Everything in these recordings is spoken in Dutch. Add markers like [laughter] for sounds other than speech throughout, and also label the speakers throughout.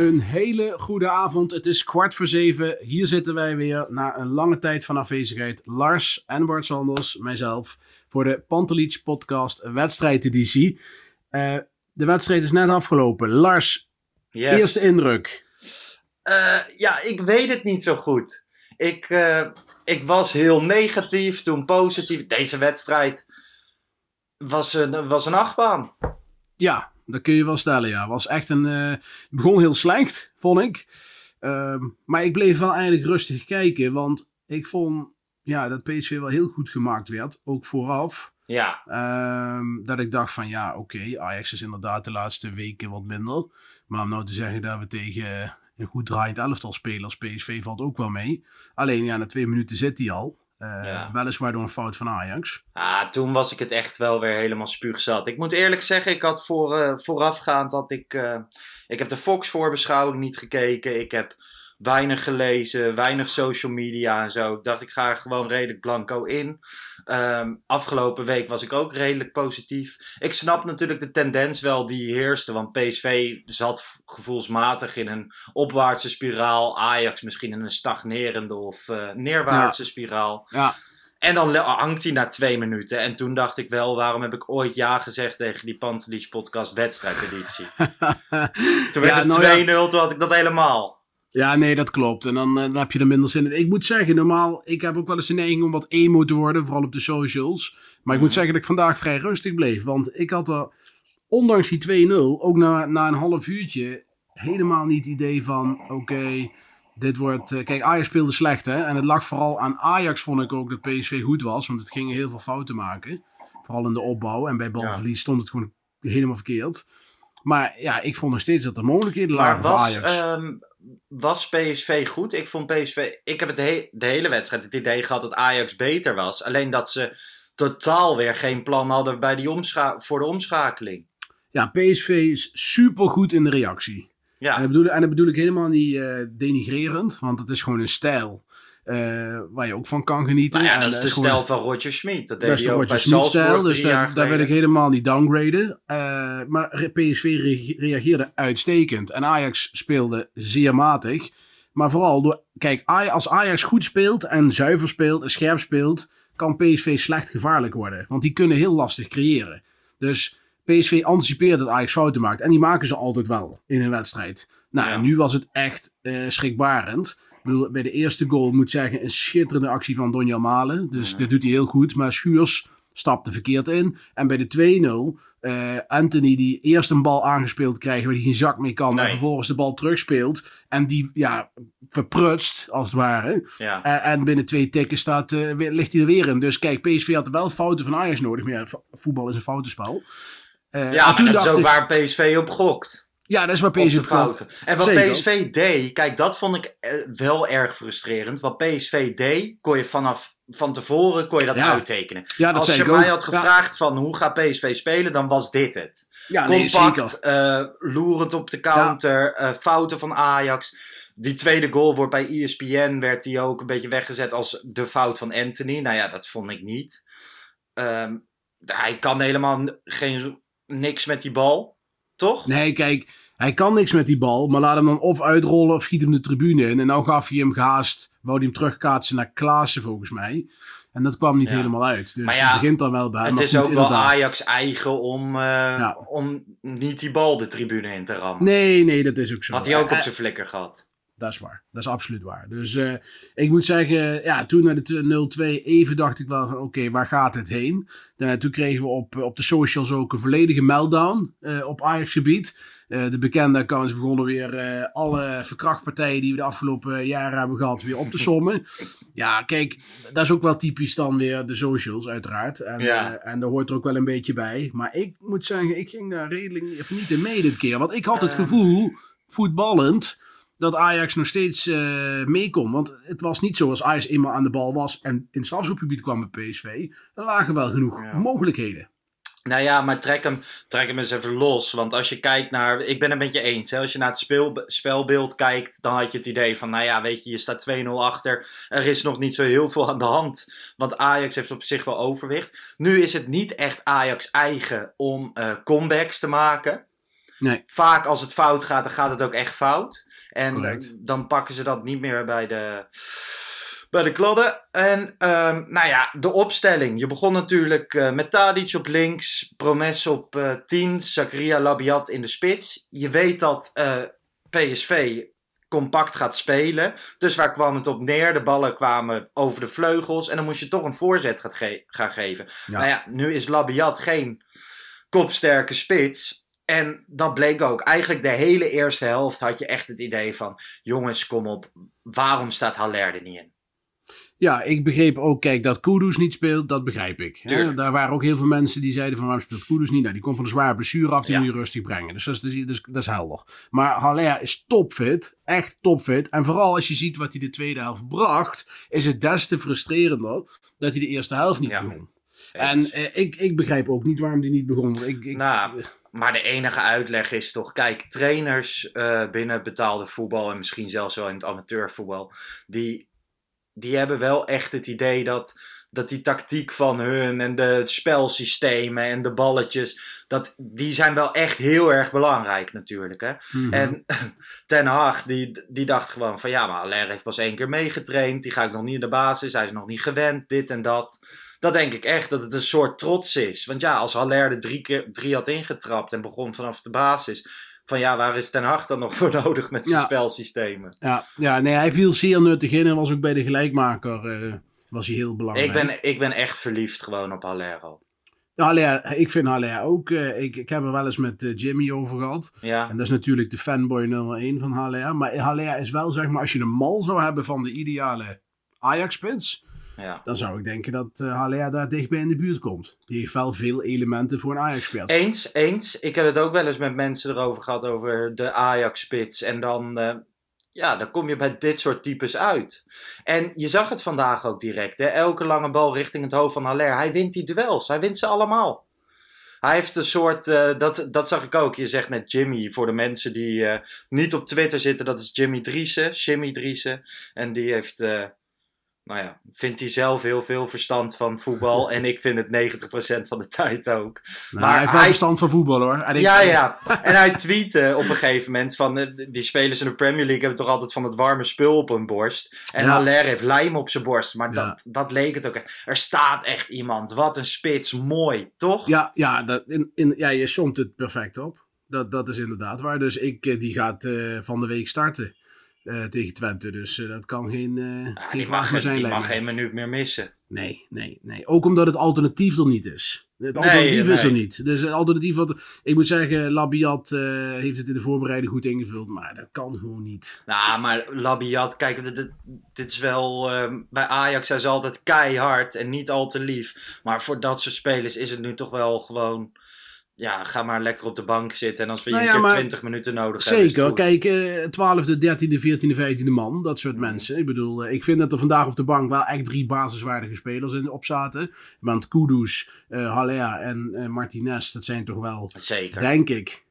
Speaker 1: Een hele goede avond. Het is kwart voor zeven. Hier zitten wij weer na een lange tijd van afwezigheid. Lars en Bart Sanders, mijzelf, voor de Pantelich podcast wedstrijdeditie. Eh de wedstrijd is net afgelopen. Lars,
Speaker 2: Yes.
Speaker 1: eerste indruk.
Speaker 2: Eh, ja, ik weet het niet zo goed. Ik, eh, ik was heel negatief, toen positief. Deze wedstrijd was een, was een achtbaan.
Speaker 1: Ja, dat kun je wel stellen. Ja, was echt een. het begon heel slecht, vond ik. Ehm, maar ik bleef wel eigenlijk rustig kijken, want ik vond ja, dat PSV wel heel goed gemaakt werd, ook vooraf.
Speaker 2: Ja,
Speaker 1: Ehm, dat ik dacht van ja, oké, Ajax is inderdaad de laatste weken wat minder. Maar om nou te zeggen dat we tegen een goed draaiend elftal spelen als PSV valt ook wel mee. Alleen ja, na twee minuten zit hij al.
Speaker 2: Ja.
Speaker 1: Weliswaar door een fout van Ajax.
Speaker 2: ah, toen was ik het echt wel weer helemaal spuugzat. Ik moet eerlijk zeggen, ik had voor, eh, voorafgaand dat ik... eh, ik heb de Fox voorbeschouwing niet gekeken. Ik heb weinig gelezen, weinig social media en zo. Ik dacht, ik ga er gewoon redelijk blanco in. Ehm, afgelopen week was ik ook redelijk positief. Ik snap natuurlijk de tendens wel die heerste. Want PSV zat gevoelsmatig in een opwaartse spiraal. Ajax misschien in een stagnerende of eh, neerwaartse spiraal.
Speaker 1: Ja,
Speaker 2: En dan hangt hij na twee minuten. En toen dacht ik wel, waarom heb ik ooit ja gezegd tegen die Pantelich podcast wedstrijdeditie? [laughs] Toen werd
Speaker 1: Ja,
Speaker 2: het 2-0,
Speaker 1: nou
Speaker 2: toen had ik dat helemaal.
Speaker 1: Ja, nee, dat klopt. En dan, eh, dan heb je er minder zin in. Ik moet zeggen, normaal, ik heb ook wel eens de neiging om wat emo te worden, vooral op de socials. Maar ik moet
Speaker 2: Mhm.
Speaker 1: zeggen dat ik vandaag vrij rustig bleef. Want ik had er, ondanks die 2-0, ook na, na een half uurtje, helemaal niet het idee van, oké, dit wordt... eh, kijk, Ajax speelde slecht, hè. En het lag vooral aan Ajax, vond ik ook, dat PSV goed was. Want het ging heel veel fouten maken. Vooral in de opbouw. En bij balverlies stond het gewoon helemaal verkeerd. Maar ja, ik vond nog steeds dat er mogelijkheden lagen voor
Speaker 2: was,
Speaker 1: Ajax.
Speaker 2: ehm, was PSV goed? Ik vond PSV. Ik heb het de, he- de hele wedstrijd het idee gehad dat Ajax beter was. Alleen dat ze totaal weer geen plan hadden bij die voor de omschakeling.
Speaker 1: Ja, PSV is super goed in de reactie. En, dat
Speaker 2: Ja,
Speaker 1: bedoel, en dat bedoel ik helemaal niet eh, denigrerend, want het is gewoon een stijl eh, waar je ook van kan genieten.
Speaker 2: nou ja, dat is de
Speaker 1: gewoon-
Speaker 2: stijl van Roger Schmid. Dat deed
Speaker 1: de
Speaker 2: hij ook
Speaker 1: Roger
Speaker 2: bij Salzburg
Speaker 1: dus daar, daar wil ik helemaal niet downgraden. Eh, maar PSV re- reageerde uitstekend. En Ajax speelde zeer matig. Maar vooral, door, kijk, als Ajax goed speelt en zuiver speelt en scherp speelt, kan PSV slecht gevaarlijk worden. Want die kunnen heel lastig creëren. Dus PSV anticipeert dat Ajax fouten maakt. En die maken ze altijd wel in een wedstrijd. Nou,
Speaker 2: Ja.
Speaker 1: en nu was het echt eh, schrikbarend. Ik bedoel, bij de eerste goal moet ik zeggen een schitterende actie van Donja Malen. Dus
Speaker 2: Ja.
Speaker 1: dit doet hij heel goed. Maar Schuurs stapte verkeerd in. En bij de 2-0, eh, Anthony die eerst een bal aangespeeld krijgt waar hij geen zak mee kan. En
Speaker 2: Nee.
Speaker 1: vervolgens de bal terugspeelt. En die ja, verprutst, als het ware.
Speaker 2: Ja.
Speaker 1: En, en binnen twee tikken staat, eh, weer- ligt hij er weer in. Dus kijk, PSV had wel fouten van Ajax nodig. Maar ja, voetbal is een foutenspel. Eh,
Speaker 2: Ja,
Speaker 1: en
Speaker 2: maar dat is ook
Speaker 1: ik-
Speaker 2: waar PSV op gokt.
Speaker 1: Ja, dat is waar PSV
Speaker 2: fouten. En wat
Speaker 1: Zeker.
Speaker 2: PSV deed, kijk, dat vond ik eh, wel erg frustrerend. Wat PSV deed, kon je vanaf van tevoren kon je dat
Speaker 1: Ja.
Speaker 2: uittekenen.
Speaker 1: Ja, dat
Speaker 2: Als je mij had
Speaker 1: Ja.
Speaker 2: gevraagd van hoe gaat PSV spelen, dan was dit het.
Speaker 1: Ja, nee,
Speaker 2: Compact,
Speaker 1: zeker.
Speaker 2: eh, loerend op de counter, eh, fouten van Ajax. Die tweede goal wordt bij ESPN, werd die ook een beetje weggezet als de fout van Anthony. Nou ja, dat vond ik niet. Ehm, hij kan helemaal geen, niks met die bal, toch?
Speaker 1: Nee, kijk, hij kan niks met die bal, maar laat hem dan of uitrollen of schiet hem de tribune in. En nou gaf hij hem gehaast, wou hij hem terugkaatsen naar Klaassen volgens mij. En dat kwam niet
Speaker 2: Ja.
Speaker 1: helemaal uit. Dus
Speaker 2: Maar ja,
Speaker 1: het begint dan wel bij.
Speaker 2: Het
Speaker 1: maar
Speaker 2: is
Speaker 1: goed,
Speaker 2: ook wel. Ajax eigen om, eh,
Speaker 1: Ja.
Speaker 2: om niet die bal de tribune in te rammen.
Speaker 1: Nee, nee, dat is ook zo.
Speaker 2: Had hij ook op
Speaker 1: Eh,
Speaker 2: zijn flikker gehad.
Speaker 1: Dat is waar. Dat is absoluut waar. Dus eh, ik moet zeggen, ja, toen naar de 0-2 even dacht ik wel van oké, waar gaat het heen? Eh, toen kregen we op, op de socials ook een volledige meltdown eh, op Ajax gebied. Eh, de bekende accounts begonnen weer alle verkrachtpartijen die we de afgelopen jaren hebben gehad weer op te sommen. ja, kijk, dat is ook wel typisch dan weer de socials uiteraard. En,
Speaker 2: Ja.
Speaker 1: en daar hoort er ook wel een beetje bij. Maar ik moet zeggen, ik ging daar redelijk even niet in mee dit keer. Want ik had het gevoel, voetballend, dat Ajax nog steeds eh mee kon. Want het was niet zo als Ajax eenmaal aan de bal was en in het strafschopgebied kwam bij PSV. Er lagen wel genoeg
Speaker 2: Ja.
Speaker 1: mogelijkheden.
Speaker 2: Nou ja, maar trek hem, trek hem eens even los. Want als je kijkt naar. Ik ben het met je eens. Hè? Als je naar het speel, spelbeeld kijkt. dan had je het idee van. Nou ja, weet je, je staat 2-0 achter. Er is nog niet zo heel veel aan de hand. Want Ajax heeft op zich wel overwicht. Nu is het niet echt Ajax eigen om eh, comebacks te maken.
Speaker 1: Nee.
Speaker 2: Vaak als het fout gaat, dan gaat het ook echt fout. En
Speaker 1: Correct.
Speaker 2: dan pakken ze dat niet meer bij de, bij de kladden. En ehm, nou ja, de opstelling. Je begon natuurlijk eh, met Tadic op links, Promes op eh 10, Zakaria Labiat in de spits. Je weet dat eh, PSV compact gaat spelen. Dus waar kwam het op neer? De ballen kwamen over de vleugels en dan moest je toch een voorzet gaat ge- gaan geven.
Speaker 1: Ja.
Speaker 2: Nou ja, nu is Labiat geen kopsterke spits. En dat bleek ook. Eigenlijk de hele eerste helft had je echt het idee van... Jongens, kom op. Waarom staat Haller er niet in?
Speaker 1: Ja, ik begreep ook, kijk, dat Kudus niet speelt, dat begrijp ik. Hè? Daar waren ook heel veel mensen die zeiden van waarom speelt Kudus niet? Nou, die komt van een zware blessure af, die
Speaker 2: Ja.
Speaker 1: moet je rustig brengen. Dus dat is, dus, dus- dat is helder. Maar Haller is topfit, echt topfit. En vooral als je ziet wat hij de tweede helft bracht, is het des te frustrerender dat hij de eerste helft niet
Speaker 2: Ja.
Speaker 1: begon. En eh, ik, ik begrijp ook niet waarom die niet begon. Ik, ik,
Speaker 2: Nou, Maar de enige uitleg is toch... Kijk, trainers eh, binnen betaalde voetbal... en misschien zelfs wel in het amateurvoetbal... die, die hebben wel echt het idee dat... Dat die tactiek van hun en de spelsystemen en de balletjes, dat, die zijn wel echt heel erg belangrijk natuurlijk. Hè?
Speaker 1: Mhm.
Speaker 2: En [laughs] Ten Hag, die, die dacht gewoon van ja, maar Aller heeft pas één keer meegetraind. Die ga ik nog niet in de basis. Hij is nog niet gewend, dit en dat. Dat denk ik echt, dat het een soort trots is. Want ja, als Haller er drie, keer, drie had ingetrapt en begon vanaf de basis. Van ja, waar is Ten Hag dan nog [laughs] voor nodig met zijn
Speaker 1: Ja.
Speaker 2: spelsystemen?
Speaker 1: ja, ja, nee, hij viel zeer nuttig in en was ook bij de gelijkmaker eh, was hij heel belangrijk.
Speaker 2: Ik ben, ik ben echt verliefd gewoon op Haller al.
Speaker 1: Haller, ik vind Haller ook. eh, ik, ik heb er wel eens met eh, Jimmy over gehad.
Speaker 2: Ja,
Speaker 1: En dat is natuurlijk de fanboy nummer 1 van Haller. Maar Haller is wel, zeg maar, als je een mal zou hebben van de ideale Ajax-spits.
Speaker 2: Ja.
Speaker 1: Dan zou ik denken dat eh Haller daar dichtbij in de buurt komt. Die heeft wel veel elementen voor een Ajax-spits.
Speaker 2: Eens, eens. Ik heb het ook wel eens met mensen erover gehad over de Ajax-spits. En dan, eh, ja, dan kom je bij dit soort types uit. En je zag het vandaag ook direct. Hè? Elke lange bal richting het hoofd van Haller. Hij wint die duels. Hij wint ze allemaal. Hij heeft een soort, eh, dat, dat zag ik ook. Je zegt net Jimmy, voor de mensen die niet op Twitter zitten, dat is Jimmy Driessen, Jimmy Driessen. En die heeft, nou ja, vindt hij zelf heel veel verstand van voetbal. en ik vind het 90% van de tijd ook.
Speaker 1: Nou,
Speaker 2: maar
Speaker 1: hij heeft wel verstand van voetbal hoor.
Speaker 2: Ja, ja. En hij tweette op een gegeven moment van... eh, die spelers in de Premier League hebben toch altijd van het warme spul op hun borst. En
Speaker 1: Ja.
Speaker 2: Haller heeft lijm op zijn borst. Maar
Speaker 1: Ja.
Speaker 2: dat, dat leek het ook. echt. Er staat echt iemand. Wat een spits. Mooi, toch?
Speaker 1: Ja, ja, dat, in, in, ja, je somt het perfect op. Dat, dat is inderdaad waar. Dus ik, eh, die gaat eh, van de week starten eh, tegen Twente. Dus eh, dat kan geen, eh
Speaker 2: Ja,
Speaker 1: geen vraag meer zijn.
Speaker 2: die mag geen minuut meer missen.
Speaker 1: Nee, nee, nee. Ook omdat het alternatief er niet is. Het
Speaker 2: Nee,
Speaker 1: alternatief is er niet. Dus het alternatief wat... Ik moet zeggen, Labiat heeft het in de voorbereiding goed ingevuld. Maar dat kan gewoon niet.
Speaker 2: Nou, maar Labiat, kijk, dit, dit- is wel... eh, bij Ajax zijn ze altijd keihard en niet al te lief. Maar voor dat soort spelers is het nu toch wel gewoon... ja, ga maar lekker op de bank zitten. En als we je
Speaker 1: Nou
Speaker 2: een keer
Speaker 1: maar
Speaker 2: 20 minuten nodig hebben. is het
Speaker 1: Zeker. Kijk, eh 12e, 13e, 14e, 15e man. Dat soort mensen. Ik bedoel, eh, ik vind dat er vandaag op de bank wel echt drie basiswaardige spelers in, op zaten. Want Kudus, eh Haller en Martinez, dat zijn toch wel,
Speaker 2: Zeker.
Speaker 1: denk ik,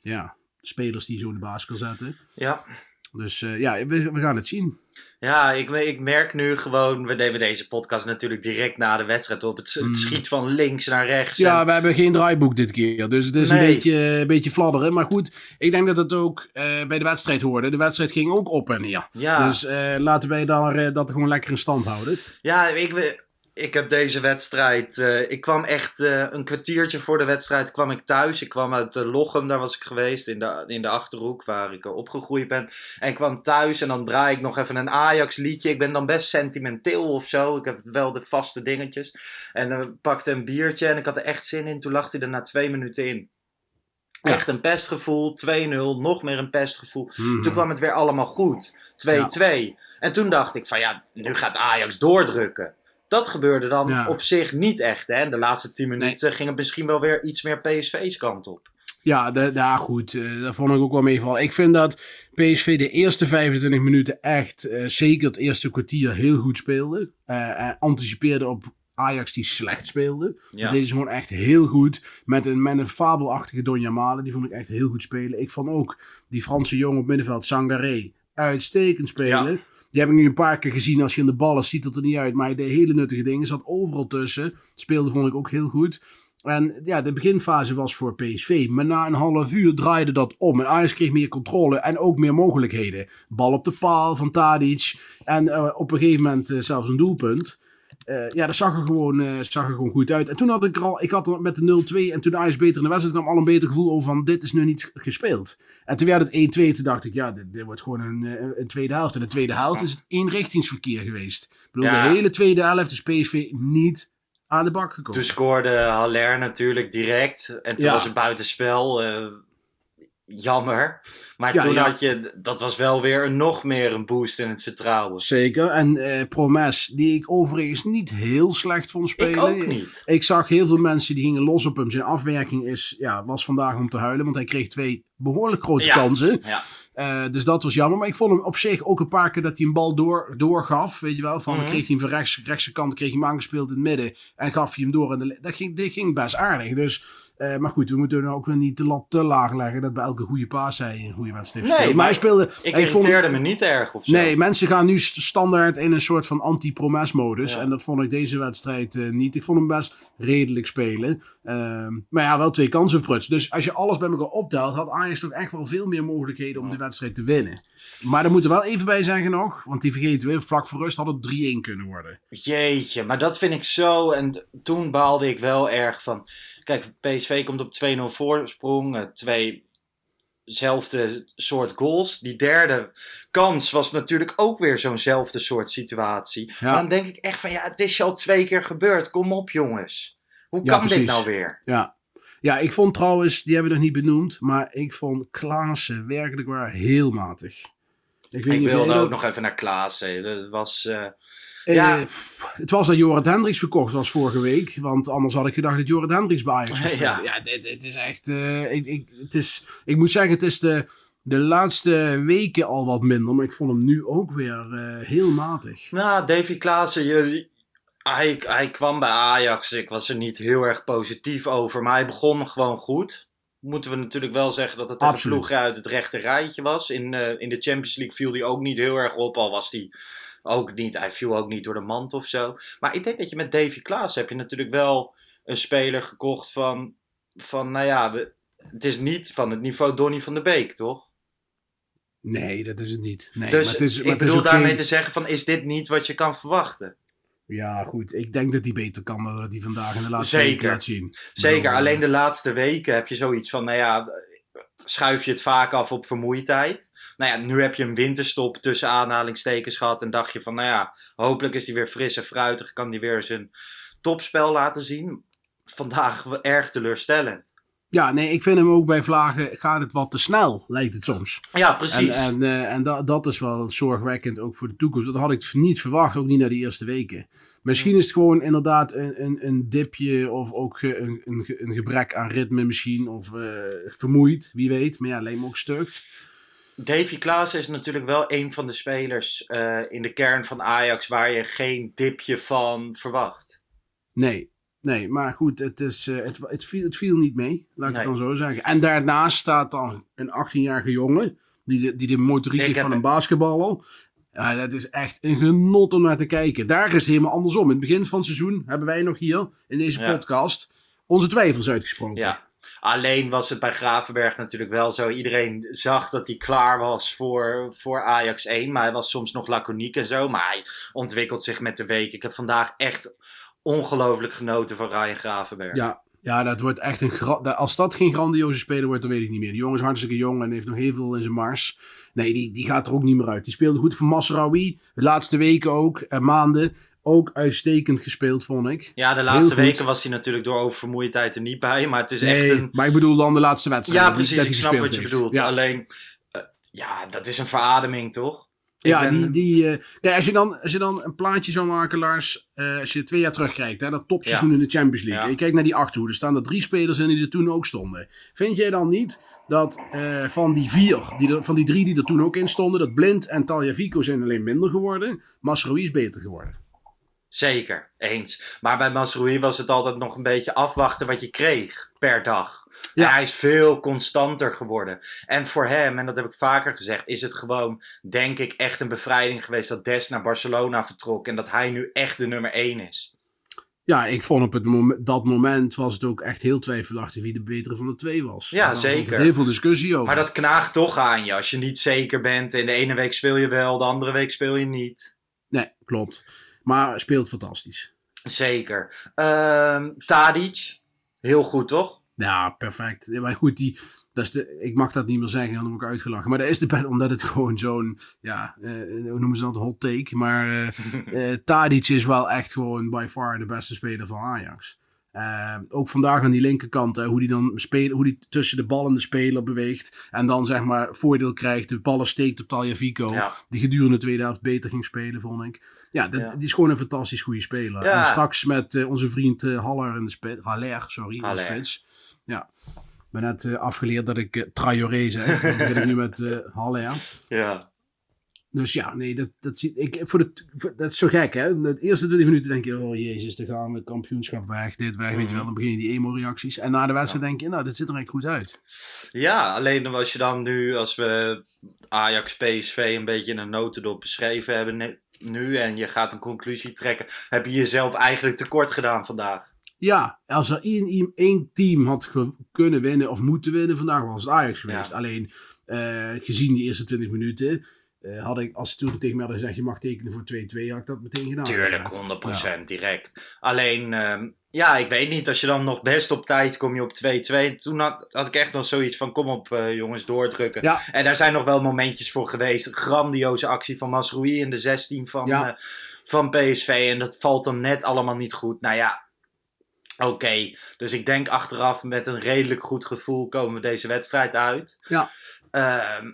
Speaker 1: ja, spelers die zo in de baas kan zetten.
Speaker 2: Ja.
Speaker 1: Dus ja, we, we gaan het zien.
Speaker 2: Ja, ik, ik merk nu gewoon, we nemen deze podcast natuurlijk direct na de wedstrijd op. Het, het schiet van links naar rechts.
Speaker 1: Ja,
Speaker 2: en-
Speaker 1: we hebben geen draaiboek dit keer. Dus het is een, beetje, een beetje fladderen. Maar goed, ik denk dat het ook eh, bij de wedstrijd hoorde. De wedstrijd ging ook op en neer.
Speaker 2: Ja.
Speaker 1: Dus eh, laten wij daar, eh, dat gewoon lekker in stand houden.
Speaker 2: Ja, ik, ik heb deze wedstrijd. eh, ik kwam echt eh, een kwartiertje voor de wedstrijd kwam ik thuis. Ik kwam uit uh, Lochem, daar was ik geweest, in de, in de achterhoek waar ik opgegroeid ben. En ik kwam thuis en dan draai ik nog even een Ajax liedje. Ik ben dan best sentimenteel of zo. Ik heb wel de vaste dingetjes. En dan pakte een biertje en ik had er echt zin in. Toen lag hij er na twee minuten in.
Speaker 1: Ja.
Speaker 2: Echt een pestgevoel, 2-0, nog meer een pestgevoel.
Speaker 1: Mhm.
Speaker 2: Toen kwam het weer allemaal goed. 2-2. En toen dacht ik van ja, nu gaat Ajax doordrukken. Dat gebeurde dan
Speaker 1: Ja.
Speaker 2: op zich niet echt. Hè? De laatste 10 minuten ging het misschien wel weer iets meer PSV's kant op.
Speaker 1: Ja, ja goed. eh dat vond ik ook wel meevallen. Ik vind dat PSV de eerste 25 minuten echt, eh, zeker het eerste kwartier, heel goed speelde. En anticipeerde op Ajax die slecht speelde.
Speaker 2: Ja.
Speaker 1: Dat ze gewoon echt heel goed. Met een, met een fabelachtige Donja Malen. Die vond ik echt heel goed spelen. Ik vond ook die Franse jongen op middenveld, Sangaré, uitstekend spelen.
Speaker 2: Ja.
Speaker 1: Die heb ik nu een paar keer gezien. Als je in de ballen ziet het er niet uit. Maar deed hele nuttige dingen. Zat overal tussen. Speelde vond ik ook heel goed. En ja, de beginfase was voor PSV. Maar na een half uur draaide dat om. En Ajax kreeg meer controle en ook meer mogelijkheden. Bal op de paal van Tadic. En eh, op een gegeven moment eh, zelfs een doelpunt. Eh, ja, dat zag er, gewoon, eh, zag er gewoon goed uit. En toen had ik er al, ik had er met de 0-2 en toen Ajax beter in de wedstrijd kwam, al een beter gevoel over van dit is nu niet gespeeld. En toen werd het 1-2, toen dacht ik, ja, dit, dit wordt gewoon een, eh, een tweede helft. En de tweede helft is het eenrichtingsverkeer geweest. Ik bedoel,
Speaker 2: Ja.
Speaker 1: de hele tweede helft is PSV niet aan de bak gekomen.
Speaker 2: Toen scoorde Haller natuurlijk direct. En toen
Speaker 1: Ja.
Speaker 2: was het buitenspel. eh jammer. Maar
Speaker 1: Ja,
Speaker 2: toen
Speaker 1: ja.
Speaker 2: had je, dat was wel weer een, nog meer een boost in het vertrouwen.
Speaker 1: Zeker. En eh Promes, die ik overigens niet heel slecht vond spelen.
Speaker 2: Ik ook niet.
Speaker 1: Ik zag heel veel mensen die gingen los op hem. Zijn afwerking is, ja, was vandaag om te huilen, want hij kreeg twee behoorlijk grote
Speaker 2: Ja.
Speaker 1: kansen.
Speaker 2: Ja.
Speaker 1: Eh, dus dat was jammer. Maar ik vond hem op zich ook een paar keer dat hij een bal door, doorgaf. Weet je wel, van dan
Speaker 2: Mhm.
Speaker 1: kreeg hij hem van rechts, rechtse kant, kreeg hij hem aangespeeld in het midden. En gaf hij hem door. En dat, ging, dit ging best aardig. Dus, eh, maar goed, we moeten ook weer niet de lat te laag leggen. Dat bij elke goede paas hij een goede wedstrijd
Speaker 2: Nee,
Speaker 1: speelt. Maar hij speelde...
Speaker 2: Ik
Speaker 1: ik vond-
Speaker 2: irriteerde me niet erg of zo.
Speaker 1: Nee, mensen gaan nu st- standaard in een soort van anti-promes-modus.
Speaker 2: Ja.
Speaker 1: En dat vond ik deze wedstrijd eh, niet. Ik vond hem best redelijk spelen. Ehm, maar ja, wel twee kansen verprutst. Dus als je alles bij elkaar optelt, had Ajax toch echt wel veel meer mogelijkheden om de wedstrijd te winnen. Maar daar moeten we wel even bij zeggen nog. Want die vergeten we, vlak voor rust had het 3-1 kunnen worden.
Speaker 2: Jeetje, maar dat vind ik zo. En toen baalde ik wel erg van. Kijk, PSV komt op 2-0 voorsprong. eh, twee zelfde soort goals. Die derde kans was natuurlijk ook weer zo'nzelfde soort situatie.
Speaker 1: Ja.
Speaker 2: Maar dan denk ik echt van ja, het is je al twee keer gebeurd. Kom op jongens. Hoe
Speaker 1: Ja,
Speaker 2: kan dit nou weer?
Speaker 1: Ja. Ja, ik vond trouwens, die hebben we nog niet benoemd, maar ik vond Klaassen werkelijk waar heel matig. Ik,
Speaker 2: wilde ook nog even naar Klaassen. Dat was... eh,
Speaker 1: Eh,
Speaker 2: Ja.
Speaker 1: het was dat Jorrit Hendricks verkocht was vorige week. Want anders had ik gedacht dat Jorrit Hendricks bij Ajax [laughs] spelen.
Speaker 2: Ja.
Speaker 1: Ja, dit, dit is echt... eh, ik, ik, het is, ik moet zeggen, het is de, de laatste weken al wat minder. Maar ik vond hem nu ook weer eh, heel matig.
Speaker 2: Nou, Davy Klaassen, je, hij, hij kwam bij Ajax. Ik was er niet heel erg positief over. Maar hij begon gewoon goed. Moeten we natuurlijk wel zeggen dat het een ploeg uit het rechte rijtje was. In, eh, in de Champions League viel hij ook niet heel erg op. Al was hij ook niet, hij viel ook niet door de mand of zo. Maar ik denk dat je met Davy Klaassen heb je natuurlijk wel een speler gekocht van... van nou ja, we- het is niet van het niveau Donny van de Beek, toch?
Speaker 1: Nee, dat is het niet. Nee,
Speaker 2: dus
Speaker 1: maar het is, maar
Speaker 2: ik
Speaker 1: het is
Speaker 2: bedoel daarmee
Speaker 1: geen-
Speaker 2: te zeggen van, is dit niet wat je kan verwachten?
Speaker 1: Ja, goed. Ik denk dat hij beter kan dan dat hij vandaag in de laatste
Speaker 2: Zeker.
Speaker 1: weken laat zien.
Speaker 2: Zeker,
Speaker 1: bedoel,
Speaker 2: alleen
Speaker 1: eh,
Speaker 2: de laatste weken heb je zoiets van, nou ja, schuif je het vaak af op vermoeidheid. Nou ja, nu heb je een winterstop tussen aanhalingstekens gehad en dacht je van, nou ja, hopelijk is hij weer fris en fruitig, kan hij weer zijn topspel laten zien. Vandaag erg teleurstellend.
Speaker 1: Ja, nee, ik vind hem ook bij Vlagen gaat het wat te snel, lijkt het soms.
Speaker 2: Ja,
Speaker 1: En,
Speaker 2: precies.
Speaker 1: en, eh, en da- dat is wel zorgwekkend ook voor de toekomst. Dat had ik niet verwacht, ook niet na de eerste weken. Misschien is het gewoon inderdaad een, een, een dipje of ook ge- een, een, een gebrek aan ritme misschien. Of eh, vermoeid, wie weet. Maar ja, lijkt me ook stug.
Speaker 2: Davy Klaassen is natuurlijk wel een van de spelers eh, in de kern van Ajax waar je geen dipje van verwacht.
Speaker 1: Nee, nee, maar goed, het, is, eh, het, het, viel, het viel niet mee, laat ik
Speaker 2: Nee.
Speaker 1: het dan zo zeggen. En daarnaast staat dan een 18-jarige jongen, die de, die de motoriek heeft van een basketballer. Ja, dat is echt een genot om naar te kijken. Daar is het helemaal andersom. In het begin van het seizoen hebben wij nog hier in deze
Speaker 2: Ja.
Speaker 1: podcast onze twijfels uitgesproken.
Speaker 2: Ja. Alleen was het bij Gravenberg natuurlijk wel zo. Iedereen zag dat hij klaar was voor, voor Ajax 1. Maar hij was soms nog laconiek en zo. Maar hij ontwikkelt zich met de week. Ik heb vandaag echt ongelooflijk genoten van Ryan Gravenberg.
Speaker 1: Ja, ja, dat wordt echt een. Als dat geen grandioze speler wordt, dan weet ik niet meer. Die jongen is hartstikke jong en heeft nog heel veel in zijn mars. Nee, die, die gaat er ook niet meer uit. Die speelde goed voor Masraoui. De laatste weken ook, en maanden. Ook uitstekend gespeeld, vond ik.
Speaker 2: Ja, de laatste weken was hij natuurlijk door oververmoeidheid er niet bij. Maar het is
Speaker 1: Nee,
Speaker 2: echt een...
Speaker 1: maar ik bedoel dan de laatste wedstrijd.
Speaker 2: Ja, precies. Ik snap wat je
Speaker 1: heeft.
Speaker 2: bedoelt.
Speaker 1: Ja.
Speaker 2: Alleen, eh, ja, dat is een verademing, toch?
Speaker 1: Ja, die, die, eh, kijk, als je, dan, als je dan een plaatje zou maken, Lars, eh, als je twee jaar terugkijkt, hè, dat topseizoen
Speaker 2: Ja.
Speaker 1: in de Champions League.
Speaker 2: Ja.
Speaker 1: Je kijkt naar die achterhoede, er staan er drie spelers in die er toen ook stonden. Vind jij dan niet dat eh, van die vier, die er, van die drie die er toen ook in stonden, dat Blind en Taljavico zijn alleen minder geworden, Masraoui is beter geworden?
Speaker 2: Zeker, eens. Maar bij Masroei was het altijd nog een beetje afwachten wat je kreeg per dag.
Speaker 1: Ja.
Speaker 2: En hij is veel constanter geworden. En voor hem, en dat heb ik vaker gezegd, is het gewoon, denk ik, echt een bevrijding geweest dat Des naar Barcelona vertrok. En dat hij nu echt de nummer 1 is.
Speaker 1: Ja, ik vond op het dat moment was het ook echt heel twijfelachtig wie de betere van de twee was.
Speaker 2: Ja, zeker.
Speaker 1: Heel veel discussie over.
Speaker 2: Maar dat knaagt toch aan je als je niet zeker bent. En de ene week speel je wel, de andere week speel je niet.
Speaker 1: Nee, klopt. Maar speelt fantastisch.
Speaker 2: Zeker. Ehm Tadic, heel goed toch?
Speaker 1: Ja, perfect. Maar goed, die, dat is de, ik mag dat niet meer zeggen, dan word ik uitgelachen. Maar dat is de best, omdat het [laughs] gewoon zo'n, ja, eh, hoe noemen ze dat, hot take. Maar eh [laughs] eh, Tadic is wel echt gewoon by far de beste speler van Ajax. Eh, ook vandaag aan die linkerkant, hè, hoe die dan spelen, hoe die tussen de bal en de speler beweegt. En dan zeg maar voordeel krijgt, de ballen steekt op Taljavico.
Speaker 2: Ja.
Speaker 1: Die gedurende de tweede helft beter ging spelen, vond ik. Ja, dat,
Speaker 2: Ja.
Speaker 1: die is gewoon een fantastisch goede speler.
Speaker 2: Ja.
Speaker 1: En straks met eh, onze vriend eh, Haller in de spits. Haller, sorry, in de
Speaker 2: Haller.
Speaker 1: spits. Ja. Ik ben net afgeleerd dat ik Traoré zeg. Dan begin ik nu met Haller.
Speaker 2: Ja.
Speaker 1: Dus ja, nee, dat, dat, zie, ik, voor de, voor- dat is zo gek, hè. De eerste 20 minuten denk je, oh jezus, daar gaan we, kampioenschap weg, dit weg, weet je wel. Dan begin je die emo-reacties. En na de wedstrijd denk je, nou, dit ziet er echt goed uit.
Speaker 2: Ja, alleen als je dan nu, als we Ajax PSV een beetje in een notendop beschreven hebben nu en je gaat een conclusie trekken, heb je jezelf eigenlijk tekort gedaan vandaag.
Speaker 1: Ja, als er één, één team had kunnen winnen of moeten winnen vandaag, was het Ajax geweest.
Speaker 2: Ja.
Speaker 1: Alleen, eh, gezien die eerste 20 minuten, eh, had ik, als toen tegen mij hadden gezegd, je mag tekenen voor 2-2, had ik dat meteen gedaan.
Speaker 2: Tuurlijk,
Speaker 1: uiteraard.
Speaker 2: 100% direct. Alleen, ehm, ja, ik weet niet, als je dan nog best op tijd kom je op 2-2. Toen had, had ik echt nog zoiets van, kom op eh, jongens, doordrukken.
Speaker 1: Ja.
Speaker 2: En daar zijn nog wel momentjes voor geweest. Een grandioze actie van Masroui in de 16 van,
Speaker 1: Ja.
Speaker 2: eh, van PSV. En dat valt dan net allemaal niet goed. Nou ja, oké. Dus ik denk achteraf met een redelijk goed gevoel komen we deze wedstrijd uit.
Speaker 1: Ja.
Speaker 2: Ehm,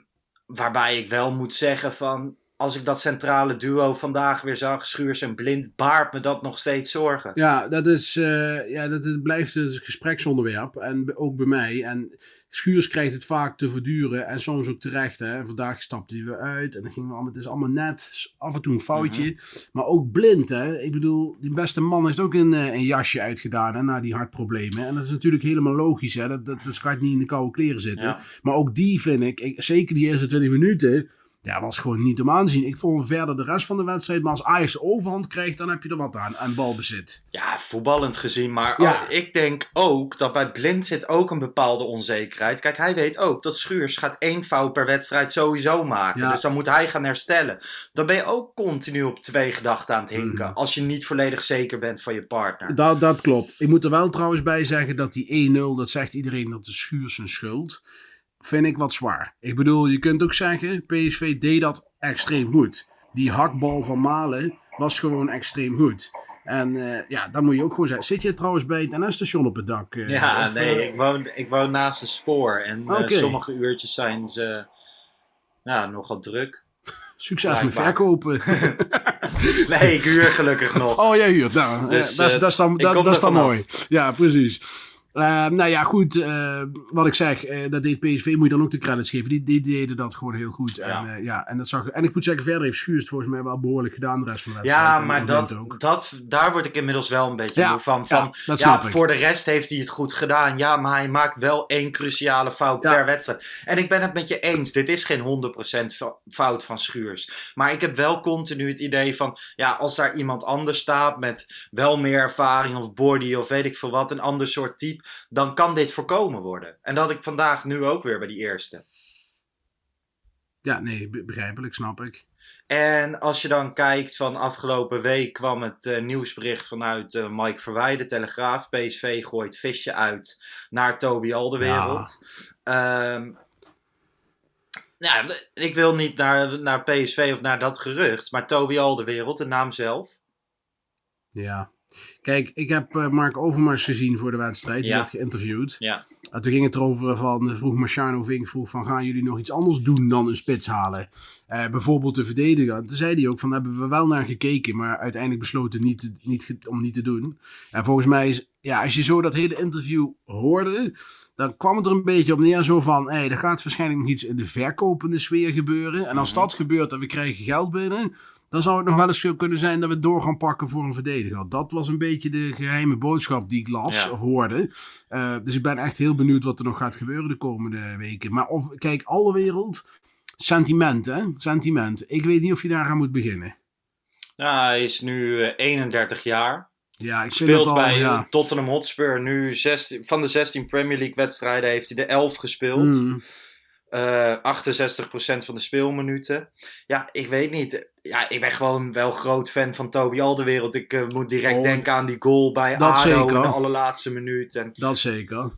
Speaker 2: waarbij ik wel moet zeggen van... Als ik dat centrale duo vandaag weer zag, Schuurs en Blind, baart me dat nog steeds zorgen.
Speaker 1: Ja, dat, is, eh, ja, dat blijft een gespreksonderwerp. En ook bij mij. En Schuurs krijgt het vaak te verduren. En soms ook terecht. Hè. Vandaag stapte hij weer uit. En dan ging allemaal, het is allemaal net. Af en toe een foutje.
Speaker 2: Mhm.
Speaker 1: Maar ook blind. Hè. Ik bedoel, die beste man heeft ook een, eh, een jasje uitgedaan. Hè, na die hartproblemen. En dat is natuurlijk helemaal logisch. Hè. Dat, dat, dat gaat niet in de koude kleren zitten.
Speaker 2: Ja.
Speaker 1: Maar ook die vind ik, ik, zeker die eerste 20 minuten. Ja, was gewoon niet om aan te zien. Ik vond verder de rest van de wedstrijd. Maar als Ajax overhand krijgt, dan heb je er wat aan. Aan balbezit.
Speaker 2: Ja, voetballend gezien. Maar
Speaker 1: Ja.
Speaker 2: oh, ik denk ook dat bij Blind zit ook een bepaalde onzekerheid. Kijk, hij weet ook dat Schuurs gaat één fout per wedstrijd sowieso maken.
Speaker 1: Ja.
Speaker 2: Dus dan moet hij gaan herstellen. Dan ben je ook continu op twee gedachten aan het hinken.
Speaker 1: Mhm.
Speaker 2: Als je niet volledig zeker bent van je partner.
Speaker 1: Dat, dat klopt. Ik moet er wel trouwens bij zeggen dat die 1-0, dat zegt iedereen dat de Schuurs zijn schuld. Vind ik wat zwaar. Ik bedoel, je kunt ook zeggen, PSV deed dat extreem goed. Die hakbal van Malen was gewoon extreem goed. En eh, ja, dan moet je ook gewoon zeggen. Zit je trouwens bij het NS-station op het dak? eh,
Speaker 2: Ja,
Speaker 1: of,
Speaker 2: nee,
Speaker 1: eh,
Speaker 2: ik woon, ik woon naast een spoor. En sommige uurtjes zijn ze ja, nogal druk.
Speaker 1: Succes met verkopen. [laughs]
Speaker 2: Nee, ik huur gelukkig nog.
Speaker 1: Oh, jij huurt. Nou,
Speaker 2: Dus,
Speaker 1: dat, is- dat is dan, dat, is mooi. Ja, precies. Eh, nou ja, goed. eh, wat ik zeg, eh, dat deed PSV, moet je dan ook de credits geven. Die, die deden dat gewoon heel goed.
Speaker 2: Ja.
Speaker 1: En, eh, ja, en, dat zag, en ik moet zeggen, verder heeft Schuurs het volgens mij wel behoorlijk gedaan de rest van de wedstrijd.
Speaker 2: Ja, maar dat, dat, daar word ik inmiddels wel een beetje
Speaker 1: Ja,
Speaker 2: van.
Speaker 1: ja,
Speaker 2: van ja, voor de rest heeft hij het goed gedaan. Ja, maar hij maakt wel één cruciale fout per wedstrijd. En ik ben het met je eens. Dit is geen 100% fa- fout van Schuurs. Maar ik heb wel continu het idee van... Ja, als daar iemand anders staat met wel meer ervaring of body of weet ik veel wat... Een ander soort type, dan kan dit voorkomen worden. En dat had ik vandaag nu ook weer bij die eerste.
Speaker 1: Ja, nee, be- begrijpelijk, snap ik.
Speaker 2: En als je dan kijkt van afgelopen week kwam het eh, nieuwsbericht vanuit eh, Mike Verwij, de Telegraaf. PSV gooit visje uit naar Toby Alderwereld. Ja, ik wil niet naar, naar PSV of naar dat gerucht, maar Toby Alderwereld, de naam zelf.
Speaker 1: Ja. Kijk, ik heb eh, Mark Overmars gezien voor de wedstrijd. Die
Speaker 2: Ja.
Speaker 1: werd geïnterviewd.
Speaker 2: Ja.
Speaker 1: En toen ging het erover van, vroeg Marciano Vink, vroeg van, gaan jullie nog iets anders doen dan een spits halen? Eh, bijvoorbeeld te verdedigen. En toen zei hij ook van, daar hebben we wel naar gekeken, maar uiteindelijk besloten niet, te- niet, om niet te doen. En volgens mij is, ja, als je zo dat hele interview hoorde, dan kwam het er een beetje op neer zo van, hé, er gaat waarschijnlijk nog iets in de verkopende sfeer gebeuren. En als
Speaker 2: Mhm.
Speaker 1: dat gebeurt en we krijgen geld binnen, dan zou het nog wel eens kunnen zijn dat we door gaan pakken voor een verdediger. Dat was een beetje de geheime boodschap die ik las
Speaker 2: Ja.
Speaker 1: of hoorde. Eh, dus ik ben echt heel benieuwd wat er nog gaat gebeuren de komende weken. Maar of, kijk, alle wereld, sentiment hè, sentiment. Ik weet niet of je daar aan moet beginnen.
Speaker 2: Nou, hij is nu eh, 31 jaar.
Speaker 1: Ja, ik
Speaker 2: Speelt
Speaker 1: het al,
Speaker 2: bij
Speaker 1: ja.
Speaker 2: Tottenham Hotspur nu 16, van de 16 Premier League wedstrijden heeft hij er 11 gespeeld.
Speaker 1: Mm.
Speaker 2: Eh 68% van de speelminuten. Ja, ik weet niet. Ja, ik ben gewoon wel groot fan van Toby Alderwereld. Ik eh, moet direct
Speaker 1: Oh,
Speaker 2: denken aan die goal bij
Speaker 1: dat
Speaker 2: ADO in
Speaker 1: zeker.
Speaker 2: de allerlaatste minuut. En,
Speaker 1: Dat zeker.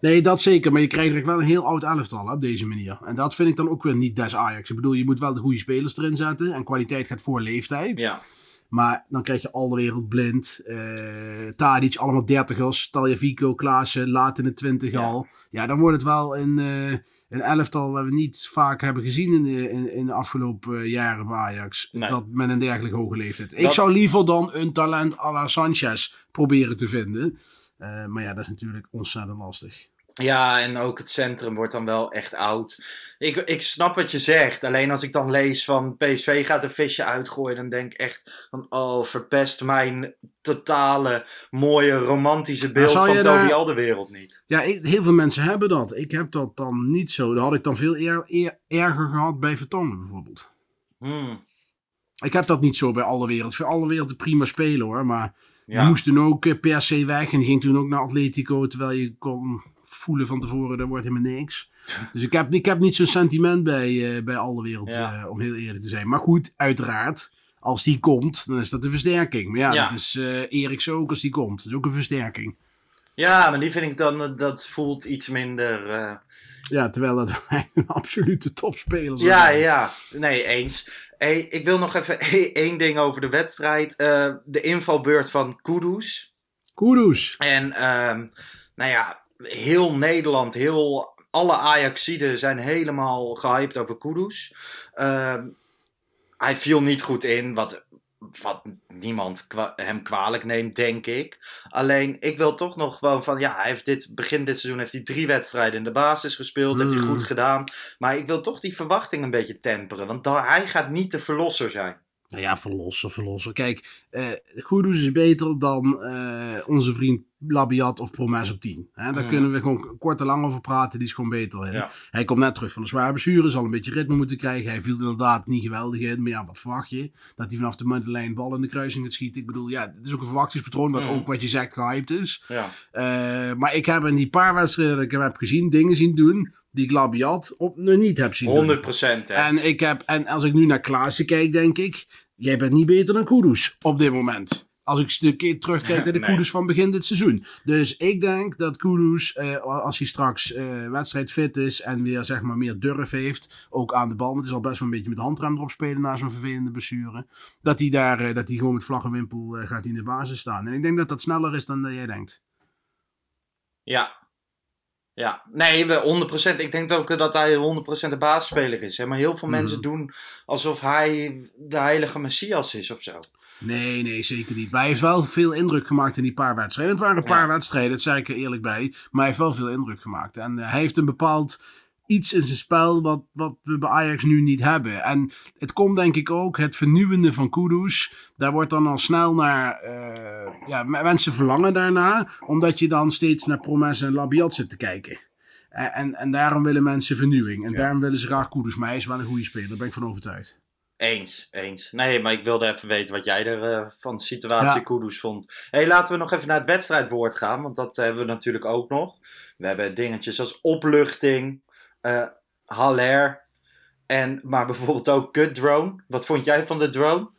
Speaker 1: Nee, dat zeker. Maar je krijgt er wel een heel oud elftal hè, op deze manier. En dat vind ik dan ook weer niet des Ajax. Ik bedoel, je moet wel de goede spelers erin zetten. En kwaliteit gaat voor leeftijd.
Speaker 2: ja.
Speaker 1: Maar dan krijg je al de wereld blind. eh Tadic, allemaal dertigers. Stel je Vico, Klaassen, laat in de twintig
Speaker 2: Ja.
Speaker 1: al. Ja, dan wordt het wel een, eh, een elftal wat we niet vaak hebben gezien in de, in, in de afgelopen eh, jaren bij Ajax.
Speaker 2: Nee.
Speaker 1: Dat met een dergelijke hoge leeftijd. Ik
Speaker 2: Dat-
Speaker 1: zou liever dan een talent à la Sanchez proberen te vinden. Eh, maar ja, dat is natuurlijk ontzettend lastig.
Speaker 2: Ja, en ook het centrum wordt dan wel echt oud. Ik, ik snap wat je zegt. Alleen als ik dan lees van PSV gaat een visje uitgooien, dan denk ik echt van oh, verpest mijn totale mooie romantische beeld van
Speaker 1: je
Speaker 2: Toby
Speaker 1: daar-
Speaker 2: Alderwereld niet.
Speaker 1: Ja, ik- heel veel mensen hebben dat. Ik heb dat dan niet zo. Dat had ik dan veel eer- eer- erger gehad bij Vertongen bijvoorbeeld.
Speaker 2: Hmm,
Speaker 1: Ik heb dat niet zo bij alle wereld. Voor alle wereld prima speler hoor. Maar
Speaker 2: ja.
Speaker 1: die moest toen ook eh, per se weg. En ging toen ook naar Atletico. Terwijl je kon voelen van tevoren, dat wordt helemaal niks. Dus ik heb, ik heb niet zo'n sentiment bij, eh, bij alle wereld.
Speaker 2: Ja.
Speaker 1: eh, om heel eerlijk te zijn. Maar goed, uiteraard. Als die komt, dan is dat een versterking. Maar ja,
Speaker 2: Ja.
Speaker 1: dat is eh Eriks ook als die komt. Dat is ook een versterking.
Speaker 2: Ja, maar die vind ik dan, dat voelt iets minder.
Speaker 1: Ja, terwijl dat [laughs] een absolute topspeler is.
Speaker 2: Ja, ja, nee, eens. Hey, ik wil nog even [laughs] één ding over de wedstrijd. De invalbeurt van Kudus.
Speaker 1: Kudus.
Speaker 2: En ehm, nou ja, heel Nederland, heel, alle Ajaxiden zijn helemaal gehyped over Kudus. Ehm, hij viel niet goed in, wat, wat niemand kwa- hem kwalijk neemt, denk ik. Alleen, ik wil toch nog gewoon van, ja, hij heeft dit, begin dit seizoen heeft hij drie wedstrijden in de basis gespeeld, heeft hij
Speaker 1: Mm.
Speaker 2: goed gedaan. Maar ik wil toch die verwachting een beetje temperen, want hij gaat niet de verlosser zijn.
Speaker 1: Nou ja, verlossen, verlossen. Kijk, Kudus is beter dan eh, onze vriend Labiat of Promes op 10. Hè, daar
Speaker 2: Mm.
Speaker 1: kunnen we gewoon kort en lang over praten. Die is gewoon beter in.
Speaker 2: Ja.
Speaker 1: Hij komt net terug van een zware blessure. Zal een beetje ritme moeten krijgen. Hij viel inderdaad niet geweldig in. Maar ja, wat verwacht je? Dat hij vanaf de middenlijn bal in de kruising gaat schieten. Ik bedoel, ja, het is ook een verwachtingspatroon. Wat
Speaker 2: Mm.
Speaker 1: ook wat je zegt gehyped is.
Speaker 2: Ja.
Speaker 1: Eh, maar ik heb in die paar wedstrijden dat ik hem heb gezien, dingen zien doen. Die ik Labiat op nog niet heb zien doen.
Speaker 2: 100 procent, hè.
Speaker 1: En, ik heb, en als ik nu naar Klaassen kijk, denk ik... Jij bent niet beter dan Kudus op dit moment. Als ik een keer terugkijk naar de [laughs]
Speaker 2: Nee.
Speaker 1: Kudus van begin dit seizoen. Dus ik denk dat Kudus, eh, als hij straks eh wedstrijd fit is en weer zeg maar meer durf heeft, ook aan de bal. Want het is al best wel een beetje met de handrem erop spelen na zo'n vervelende blessure. Dat hij daar, eh, dat hij gewoon met vlag en wimpel eh, gaat in de basis staan. En ik denk dat dat sneller is dan eh, jij denkt.
Speaker 2: Ja. Ja, nee, we 100%. Ik denk ook dat hij 100% de basisspeler is. Hè? Maar heel veel
Speaker 1: Mhm.
Speaker 2: mensen doen alsof hij de heilige messias is of zo.
Speaker 1: Nee, nee, zeker niet. Maar hij heeft wel veel indruk gemaakt in die paar wedstrijden. Het waren een paar
Speaker 2: Ja.
Speaker 1: wedstrijden, dat zei ik er eerlijk bij. Maar hij heeft wel veel indruk gemaakt. En eh, hij heeft een bepaald iets in zijn spel wat, wat we bij Ajax nu niet hebben. En het komt denk ik ook, het vernieuwende van Kudus. Daar wordt dan al snel naar... eh, ja, mensen verlangen daarna. Omdat je dan steeds naar Promes en Labiat zit te kijken. En, en, en daarom willen mensen vernieuwing. En daarom willen ze graag Kudus. Maar hij is wel een goede speler, daar ben ik van overtuigd.
Speaker 2: Eens, eens. Nee, maar ik wilde even weten wat jij er eh, van de situatie
Speaker 1: Ja.
Speaker 2: Kudus vond. hey, laten we nog even naar het wedstrijdwoord gaan, want dat hebben we natuurlijk ook nog. We hebben dingetjes als opluchting, eh Haller, en, maar bijvoorbeeld ook kut drone. Wat vond jij van de drone?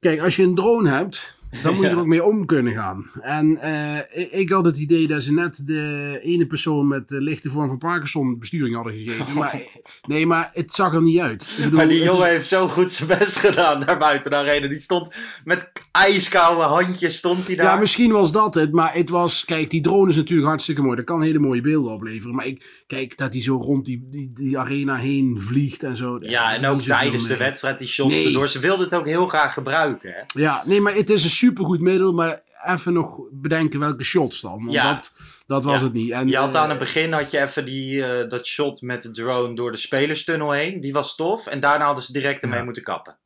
Speaker 1: Kijk, als je een drone hebt, dan moet je er ook mee om kunnen gaan. En eh, ik, ik had het idee dat ze net de ene persoon met de lichte vorm van Parkinson besturing hadden gegeven. Maar, nee, maar het zag er niet uit. Ik bedoel,
Speaker 2: Maar die
Speaker 1: is-
Speaker 2: jongen heeft zo goed zijn best gedaan daar buiten de arena. Die stond met ijskoude handjes, stond hij daar.
Speaker 1: Ja, misschien was dat het, maar het was... Kijk, die drone is natuurlijk hartstikke mooi. Dat kan hele mooie beelden opleveren. Maar ik, kijk, dat hij zo rond die, die, die arena heen vliegt en zo.
Speaker 2: Ja, en ook tijdens de wedstrijd die shots
Speaker 1: Nee.
Speaker 2: erdoor. Ze wilden het ook heel graag gebruiken, hè?
Speaker 1: Ja, nee, maar het is een supergoed middel. Maar even nog bedenken welke shots dan. Want
Speaker 2: Ja.
Speaker 1: dat, dat was
Speaker 2: Ja.
Speaker 1: het niet. En,
Speaker 2: Je had aan
Speaker 1: eh,
Speaker 2: het begin had je even die, eh, dat shot met de drone door de spelerstunnel heen. Die was tof. En daarna hadden ze direct ermee
Speaker 1: Ja.
Speaker 2: moeten kappen.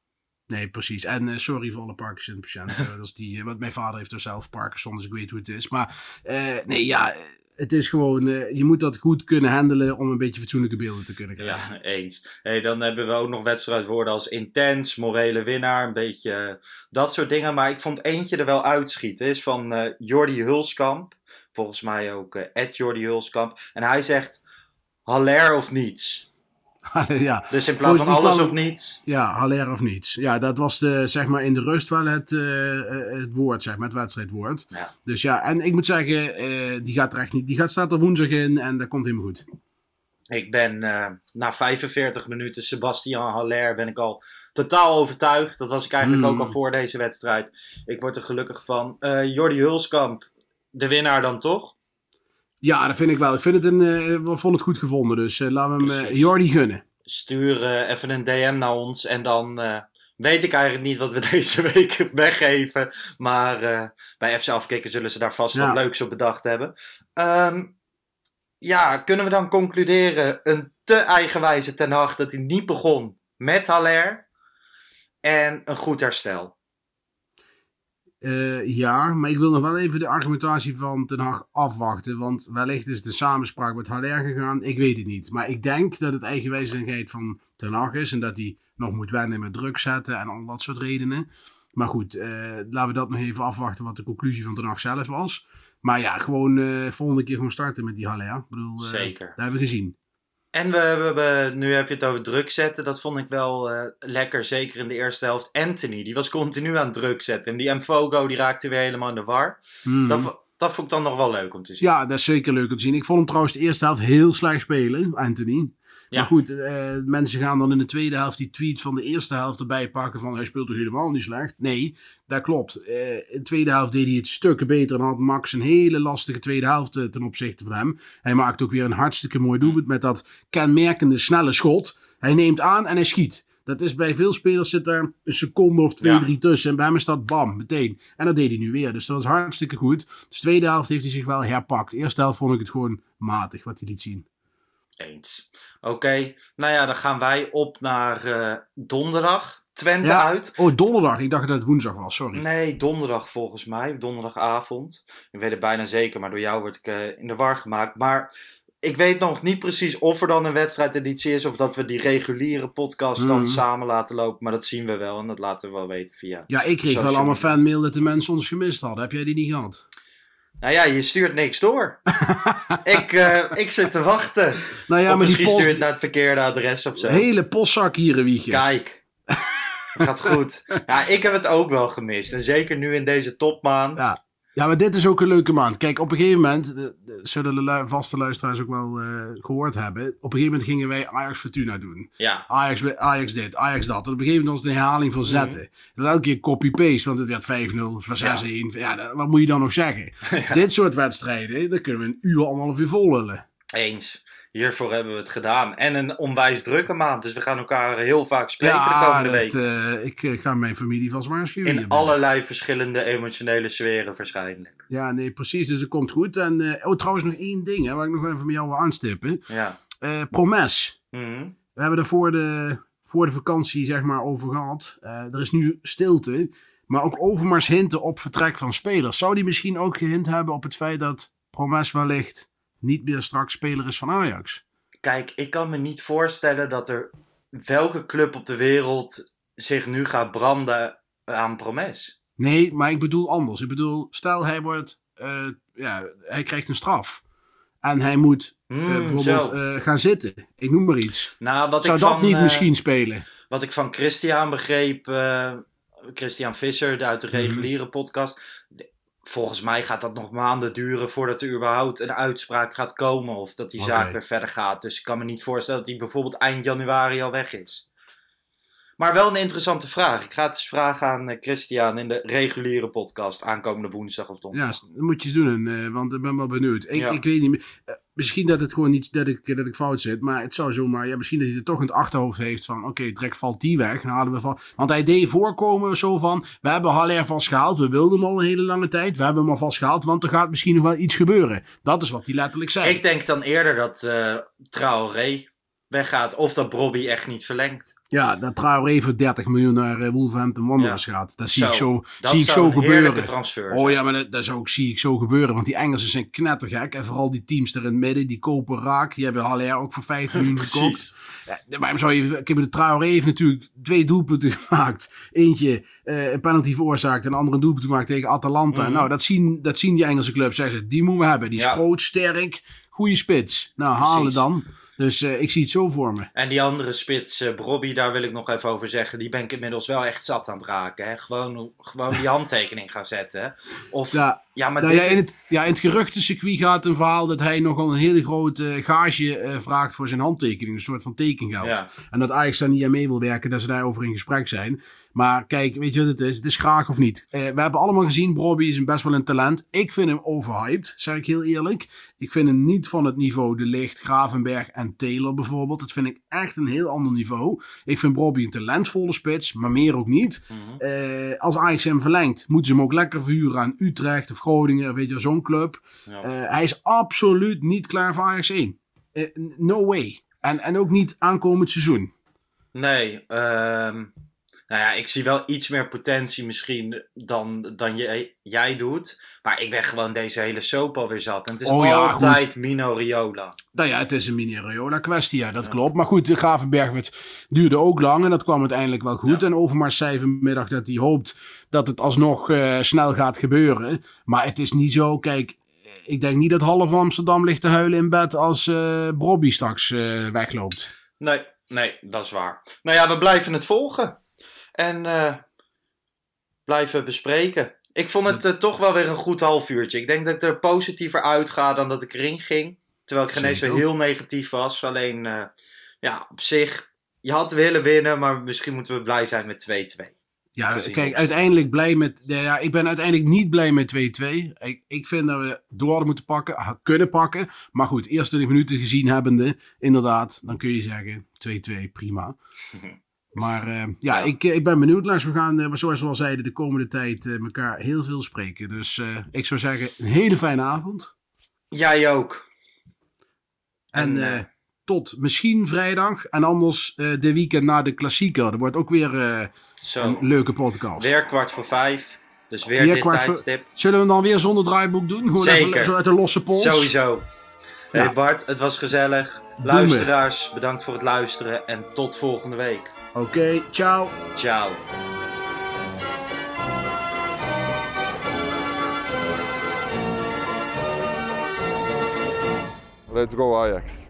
Speaker 1: Nee, precies. En eh, sorry voor alle Parkinson-patiënten. [laughs] dat is die, eh, want mijn vader heeft er zelf Parkinson, dus ik weet hoe het is. Maar eh, nee, ja, eh, het is gewoon... eh, je moet dat goed kunnen handelen om een beetje fatsoenlijke beelden te kunnen krijgen.
Speaker 2: Ja, eens. Hey, dan hebben we ook nog wedstrijdwoorden als intens, morele winnaar. Een beetje eh, dat soort dingen. Maar ik vond eentje er wel uitschieten. Is van eh Jordi Hulskamp. Volgens mij ook Ed Jordi Hulskamp. En hij zegt Haller of niets. [laughs]
Speaker 1: ja.
Speaker 2: Dus in plaats van alles of niets.
Speaker 1: Ja, Haller of niets. Ja, dat was de, zeg maar in de rust wel het, eh, eh, het woord, zeg maar, het wedstrijdwoord.
Speaker 2: Ja.
Speaker 1: Dus ja, en ik moet zeggen, eh, die gaat er echt niet. Die gaat, staat er woensdag in en dat komt helemaal goed.
Speaker 2: Ik ben na 45 minuten Sebastian Haller ben ik al totaal overtuigd. Dat was ik eigenlijk
Speaker 1: Mm.
Speaker 2: ook al voor deze wedstrijd. Ik word er gelukkig van. Jordi Hulskamp, de winnaar dan toch?
Speaker 1: Ja, dat vind ik wel. Ik vind het een, eh, we vonden het goed gevonden, dus eh, laten we hem eh. Jordi gunnen.
Speaker 2: Stuur even een DM naar ons en dan weet ik eigenlijk niet wat we [laughs] deze week weggeven. Maar bij FC Afkikken zullen ze daar vast
Speaker 1: Ja.
Speaker 2: wat leuks op bedacht hebben. Ehm, ja, kunnen we dan concluderen een te eigenwijze ten Hag dat hij niet begon met Haller en een goed herstel.
Speaker 1: Eh, ja, maar ik wil nog wel even de argumentatie van Ten Hag afwachten. Want wellicht is de samenspraak met Haller gegaan. Ik weet het niet. Maar ik denk dat het eigenwijzigheid van Ten Hag is. En dat hij nog moet wennen met druk zetten en al dat soort redenen. Maar goed, eh, laten we dat nog even afwachten wat de conclusie van Ten Hag zelf was. Maar ja, gewoon eh volgende keer gewoon starten met die Haller. Ik bedoel,
Speaker 2: Zeker.
Speaker 1: Dat hebben we gezien.
Speaker 2: En we, we- nu heb je het over druk zetten. Dat vond ik wel eh, lekker, zeker in de eerste helft. Anthony, die was continu aan druk zetten. En die Mfogo, die raakte weer helemaal in de war.
Speaker 1: Hmm.
Speaker 2: Dat, dat vond ik dan nog wel leuk om te zien.
Speaker 1: Ja, dat is zeker leuk om te zien. Ik vond hem trouwens de eerste helft heel slecht spelen, Anthony.
Speaker 2: Ja.
Speaker 1: Maar goed, eh, mensen gaan dan in de tweede helft die tweet van de eerste helft erbij pakken van hij speelt toch helemaal niet slecht? Nee, dat klopt. Eh, in de tweede helft deed hij het stukken beter en had Max een hele lastige tweede helft eh, ten opzichte van hem. Hij maakt ook weer een hartstikke mooi doelpunt met dat kenmerkende snelle schot. Hij neemt aan en hij schiet. Dat is bij veel spelers zit er een seconde of twee,
Speaker 2: Ja.
Speaker 1: drie tussen. En bij hem is dat bam, meteen. En dat deed hij nu weer. Dus dat was hartstikke goed. Dus de tweede helft heeft hij zich wel herpakt. De eerste helft vond ik het gewoon matig wat hij liet zien.
Speaker 2: Eens. Oké, nou ja, dan gaan wij op naar eh, donderdag. Twente
Speaker 1: Ja.
Speaker 2: uit.
Speaker 1: Oh, donderdag. Ik dacht dat het woensdag was, sorry.
Speaker 2: Nee, donderdag volgens mij. Donderdagavond. Ik weet het bijna zeker, maar door jou word ik eh, in de war gemaakt. Maar ik weet nog niet precies of er dan een wedstrijdeditie is. Of dat we die reguliere podcast dan
Speaker 1: Mhm.
Speaker 2: samen laten lopen. Maar dat zien we wel en dat laten we wel weten via.
Speaker 1: Ja, ik kreeg wel allemaal fanmail dat de mensen ons gemist hadden. Heb jij die niet gehad?
Speaker 2: Nou ja, je stuurt niks door. [laughs] ik, eh, ik zit te wachten.
Speaker 1: Nou ja,
Speaker 2: of
Speaker 1: maar
Speaker 2: misschien
Speaker 1: post,
Speaker 2: stuur je het naar het verkeerde adres of zo.
Speaker 1: hele postzak hier, Wiegje.
Speaker 2: Kijk. [laughs] Gaat goed. Ja, ik heb het ook wel gemist. En zeker nu in deze topmaand.
Speaker 1: Ja. Ja, maar dit is ook een leuke maand. Kijk, op een gegeven moment, zullen de lu- vaste luisteraars ook wel eh, gehoord hebben. Op een gegeven moment gingen wij Ajax Fortuna doen.
Speaker 2: Ja.
Speaker 1: Ajax, Ajax dit, Ajax dat. En op een gegeven moment was het een herhaling van zetten. En elke keer copy-paste, want het werd 5-0, het was 6-1. Ja, wat moet je dan nog zeggen? [laughs] Dit soort wedstrijden, daar kunnen we een uur, anderhalf uur vol lullen.
Speaker 2: Eens. Hiervoor hebben we het gedaan. En een onwijs drukke maand. Dus we gaan elkaar heel vaak spreken de komende week.
Speaker 1: eh, ik eh, ga mijn familie vast waarschuwen.
Speaker 2: In allerlei verschillende emotionele sferen waarschijnlijk.
Speaker 1: Ja, nee, precies. Dus het komt goed. En, eh, oh, trouwens nog één ding, hè, waar ik nog even met jou wil aanstippen.
Speaker 2: Ja.
Speaker 1: Promes.
Speaker 2: Mhm.
Speaker 1: We hebben er voor de, voor de vakantie zeg maar over gehad. Eh, er is nu stilte. Maar ook Overmars hinten op vertrek van spelers. Zou die misschien ook gehint hebben op het feit dat Promes wellicht niet meer straks speler is van Ajax?
Speaker 2: Kijk, ik kan me niet voorstellen dat er welke club op de wereld zich nu gaat branden aan Promes.
Speaker 1: Nee, maar ik bedoel anders. Ik bedoel, stel hij wordt, eh, ja, hij krijgt een straf. En hij moet eh,
Speaker 2: Hmm,
Speaker 1: bijvoorbeeld eh, gaan zitten. Ik noem maar iets.
Speaker 2: Nou, wat
Speaker 1: Zou
Speaker 2: ik
Speaker 1: dat
Speaker 2: van,
Speaker 1: niet misschien spelen?
Speaker 2: Wat ik van Christian begreep, Christian Visser uit de
Speaker 1: Mhm.
Speaker 2: reguliere podcast. Volgens mij gaat dat nog maanden duren voordat er überhaupt een uitspraak gaat komen. Of dat die zaak weer verder gaat. Dus ik kan me niet voorstellen dat hij bijvoorbeeld eind januari al weg is. Maar wel een interessante vraag. Ik ga het eens vragen aan eh, Christian in de reguliere podcast aankomende woensdag of
Speaker 1: Ja,
Speaker 2: donderdag.
Speaker 1: s- dat moet je eens doen, eh, want ik ben wel benieuwd. Ik,
Speaker 2: Ja.
Speaker 1: ik weet niet meer. eh, misschien dat het gewoon niet dat ik, dat ik fout zit, maar het zou zomaar. Ja, misschien dat hij er toch in het achterhoofd heeft van: oké, direct valt die weg. Dan halen we van. Want hij deed voorkomen zo van: we hebben Haller vast gehaald. We wilden hem al een hele lange tijd. We hebben hem al vast gehaald, want er gaat misschien nog wel iets gebeuren. Dat is wat hij letterlijk zei.
Speaker 2: Ik denk dan eerder dat eh Traoré weggaat. Of dat Bobby echt niet verlengt.
Speaker 1: Ja, dat Traoré voor 30 miljoen naar eh, Wolverhampton Wanderers gaat. Dat zie ik zo,
Speaker 2: dat
Speaker 1: zie ik zo
Speaker 2: een
Speaker 1: gebeuren.
Speaker 2: transfer
Speaker 1: Oh ja, maar dat, dat zou ik, zie ik zo gebeuren. Want die Engelsen zijn knettergek. En vooral die teams er in het midden, die kopen raak. Die hebben Haller ook voor 15 [laughs] miljoen gekocht. Ja, maar zou je... Kijk, de Traoré heeft natuurlijk twee doelpunten [laughs] gemaakt. Eentje eh, een penalty veroorzaakt en de andere een doelpunt gemaakt tegen Atalanta.
Speaker 2: Mhm.
Speaker 1: Nou, dat zien, dat zien die Engelse clubs. Zeggen ze, die moeten we hebben. Die is
Speaker 2: Ja.
Speaker 1: groot, sterk, goede spits. Nou, halen dan. Dus eh, ik zie het zo voor me.
Speaker 2: En die andere spits, Brobby, daar wil ik nog even over zeggen. Die ben ik inmiddels wel echt zat aan het raken. Hè? Gewoon, gewoon die handtekening gaan zetten. Of, ja,
Speaker 1: Ja,
Speaker 2: maar
Speaker 1: Nou,
Speaker 2: dit...
Speaker 1: ja, in, het, ja, in het geruchtencircuit gaat een verhaal dat hij nogal een hele grote gage eh, vraagt voor zijn handtekening. Een soort van tekengeld.
Speaker 2: Ja.
Speaker 1: En dat Ajax daar niet aan mee wil werken, dat ze daarover in gesprek zijn. Maar kijk, weet je wat het is? Het is graag of niet. Eh, we hebben allemaal gezien, Brobby is een best wel een talent. Ik vind hem overhyped, zeg ik heel eerlijk. Ik vind hem niet van het niveau De Ligt, Gravenberg en Taylor bijvoorbeeld. Dat vind ik echt een heel ander niveau. Ik vind Brobby een talentvolle spits, maar meer ook niet.
Speaker 2: Mhm.
Speaker 1: Eh, als Ajax hem verlengt, moeten ze hem ook lekker verhuren aan Utrecht of Groningen, of weet je, zo'n club.
Speaker 2: Ja.
Speaker 1: Eh, hij is absoluut niet klaar voor Ajax 1. Eh, no way. En, en ook niet aankomend seizoen.
Speaker 2: Nee, ehm, nou ja, ik zie wel iets meer potentie misschien dan, dan jij, jij doet. Maar ik ben gewoon deze hele soap alweer zat. En het is
Speaker 1: Oh ja,
Speaker 2: altijd Mino Riola.
Speaker 1: Nou ja, het is een mini kwestie, ja, dat klopt. Maar goed, de Gravenberg werd, duurde ook lang en dat kwam uiteindelijk wel goed.
Speaker 2: Ja.
Speaker 1: En Overmars zei vanmiddag dat hij hoopt dat het alsnog eh, snel gaat gebeuren. Maar het is niet zo, kijk, ik denk niet dat half Amsterdam ligt te huilen in bed als eh Brobby straks eh, wegloopt.
Speaker 2: Nee, nee, dat is waar. Nou ja, we blijven het volgen. En eh, blijven bespreken. Ik vond het eh, toch wel weer een goed half uurtje. Ik denk dat ik er positiever uitga dan dat ik erin ging. Terwijl ik geen eens zo heel negatief was. Alleen, eh, ja, op zich, je had willen winnen, maar misschien moeten we blij zijn met 2-2.
Speaker 1: Ja,
Speaker 2: Gezien
Speaker 1: kijk, uiteindelijk blij met. ja, ik ben uiteindelijk niet blij met 2-2. Ik, ik vind dat we door moeten pakken, kunnen pakken. Maar goed, eerst 20 minuten gezien hebbende, inderdaad, dan kun je zeggen 2-2, prima. [laughs] Maar eh, ja. Ik, eh, ik ben benieuwd. Lars, we gaan, eh, zoals we al zeiden, de komende tijd eh, elkaar heel veel spreken. Dus ik zou zeggen, een hele fijne avond.
Speaker 2: Jij ook.
Speaker 1: En,
Speaker 2: En,
Speaker 1: tot misschien vrijdag. En anders de weekend na de klassieker. Er wordt ook weer
Speaker 2: Zo,
Speaker 1: een leuke podcast.
Speaker 2: weer kwart voor vijf. Dus weer,
Speaker 1: Weer
Speaker 2: dit
Speaker 1: kwart voor-
Speaker 2: tijdstip.
Speaker 1: Zullen we hem dan weer zonder draaiboek doen? Gewoon
Speaker 2: Zeker.
Speaker 1: even zo uit de losse pols?
Speaker 2: Sowieso.
Speaker 1: Ja.
Speaker 2: Hey Bart, het was gezellig. Luisteraars, bedankt voor het luisteren en tot volgende week.
Speaker 1: Ok, chao.
Speaker 2: Chao.
Speaker 3: Let's go Ajax.